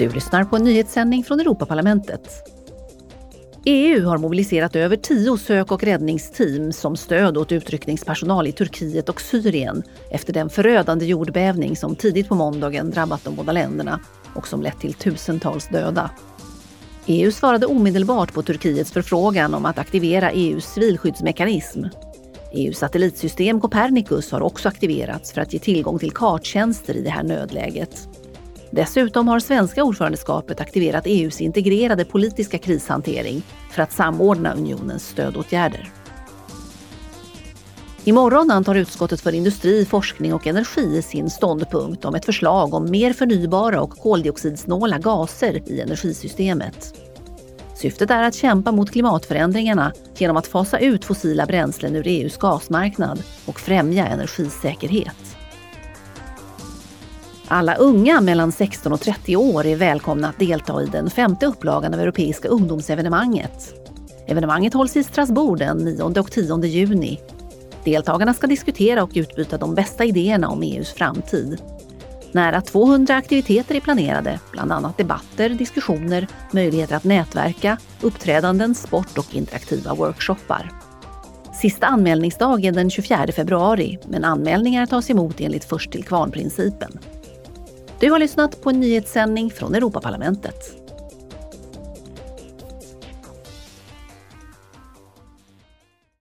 Du lyssnar på en nyhetssändning från Europaparlamentet. EU har mobiliserat över tio sök och räddningsteam som stöd åt utryckningspersonal i Turkiet och Syrien efter den förödande jordbävning som tidigt på måndagen drabbat de båda länderna och som lett till tusentals döda. EU svarade omedelbart på Turkiets förfrågan om att aktivera EUs civilskyddsmekanism. EUs satellitsystem Copernicus har också aktiverats för att ge tillgång till karttjänster i det här nödläget. Dessutom har svenska ordförandeskapet aktiverat EUs integrerade politiska krishantering för att samordna unionens stödåtgärder. Imorgon antar utskottet för industri, forskning och energi sin ståndpunkt om ett förslag om mer förnybara och koldioxidsnåla gaser i energisystemet. Syftet är att kämpa mot klimatförändringarna genom att fasa ut fossila bränslen ur EUs gasmarknad och främja energisäkerhet. Alla unga mellan 16 och 30 år är välkomna att delta i den femte upplagan av Europeiska ungdomsevenemanget. Evenemanget hålls i Strasbourg den 9 och 10 juni. Deltagarna ska diskutera och utbyta de bästa idéerna om EUs framtid. Nära 200 aktiviteter är planerade, bland annat debatter, diskussioner, möjligheter att nätverka, uppträdanden, sport och interaktiva workshoppar. Sista anmälningsdag är den 24 februari, men anmälningar tas emot enligt först till kvarn-principen. Du har lyssnat på en nyhetssändning från Europaparlamentet.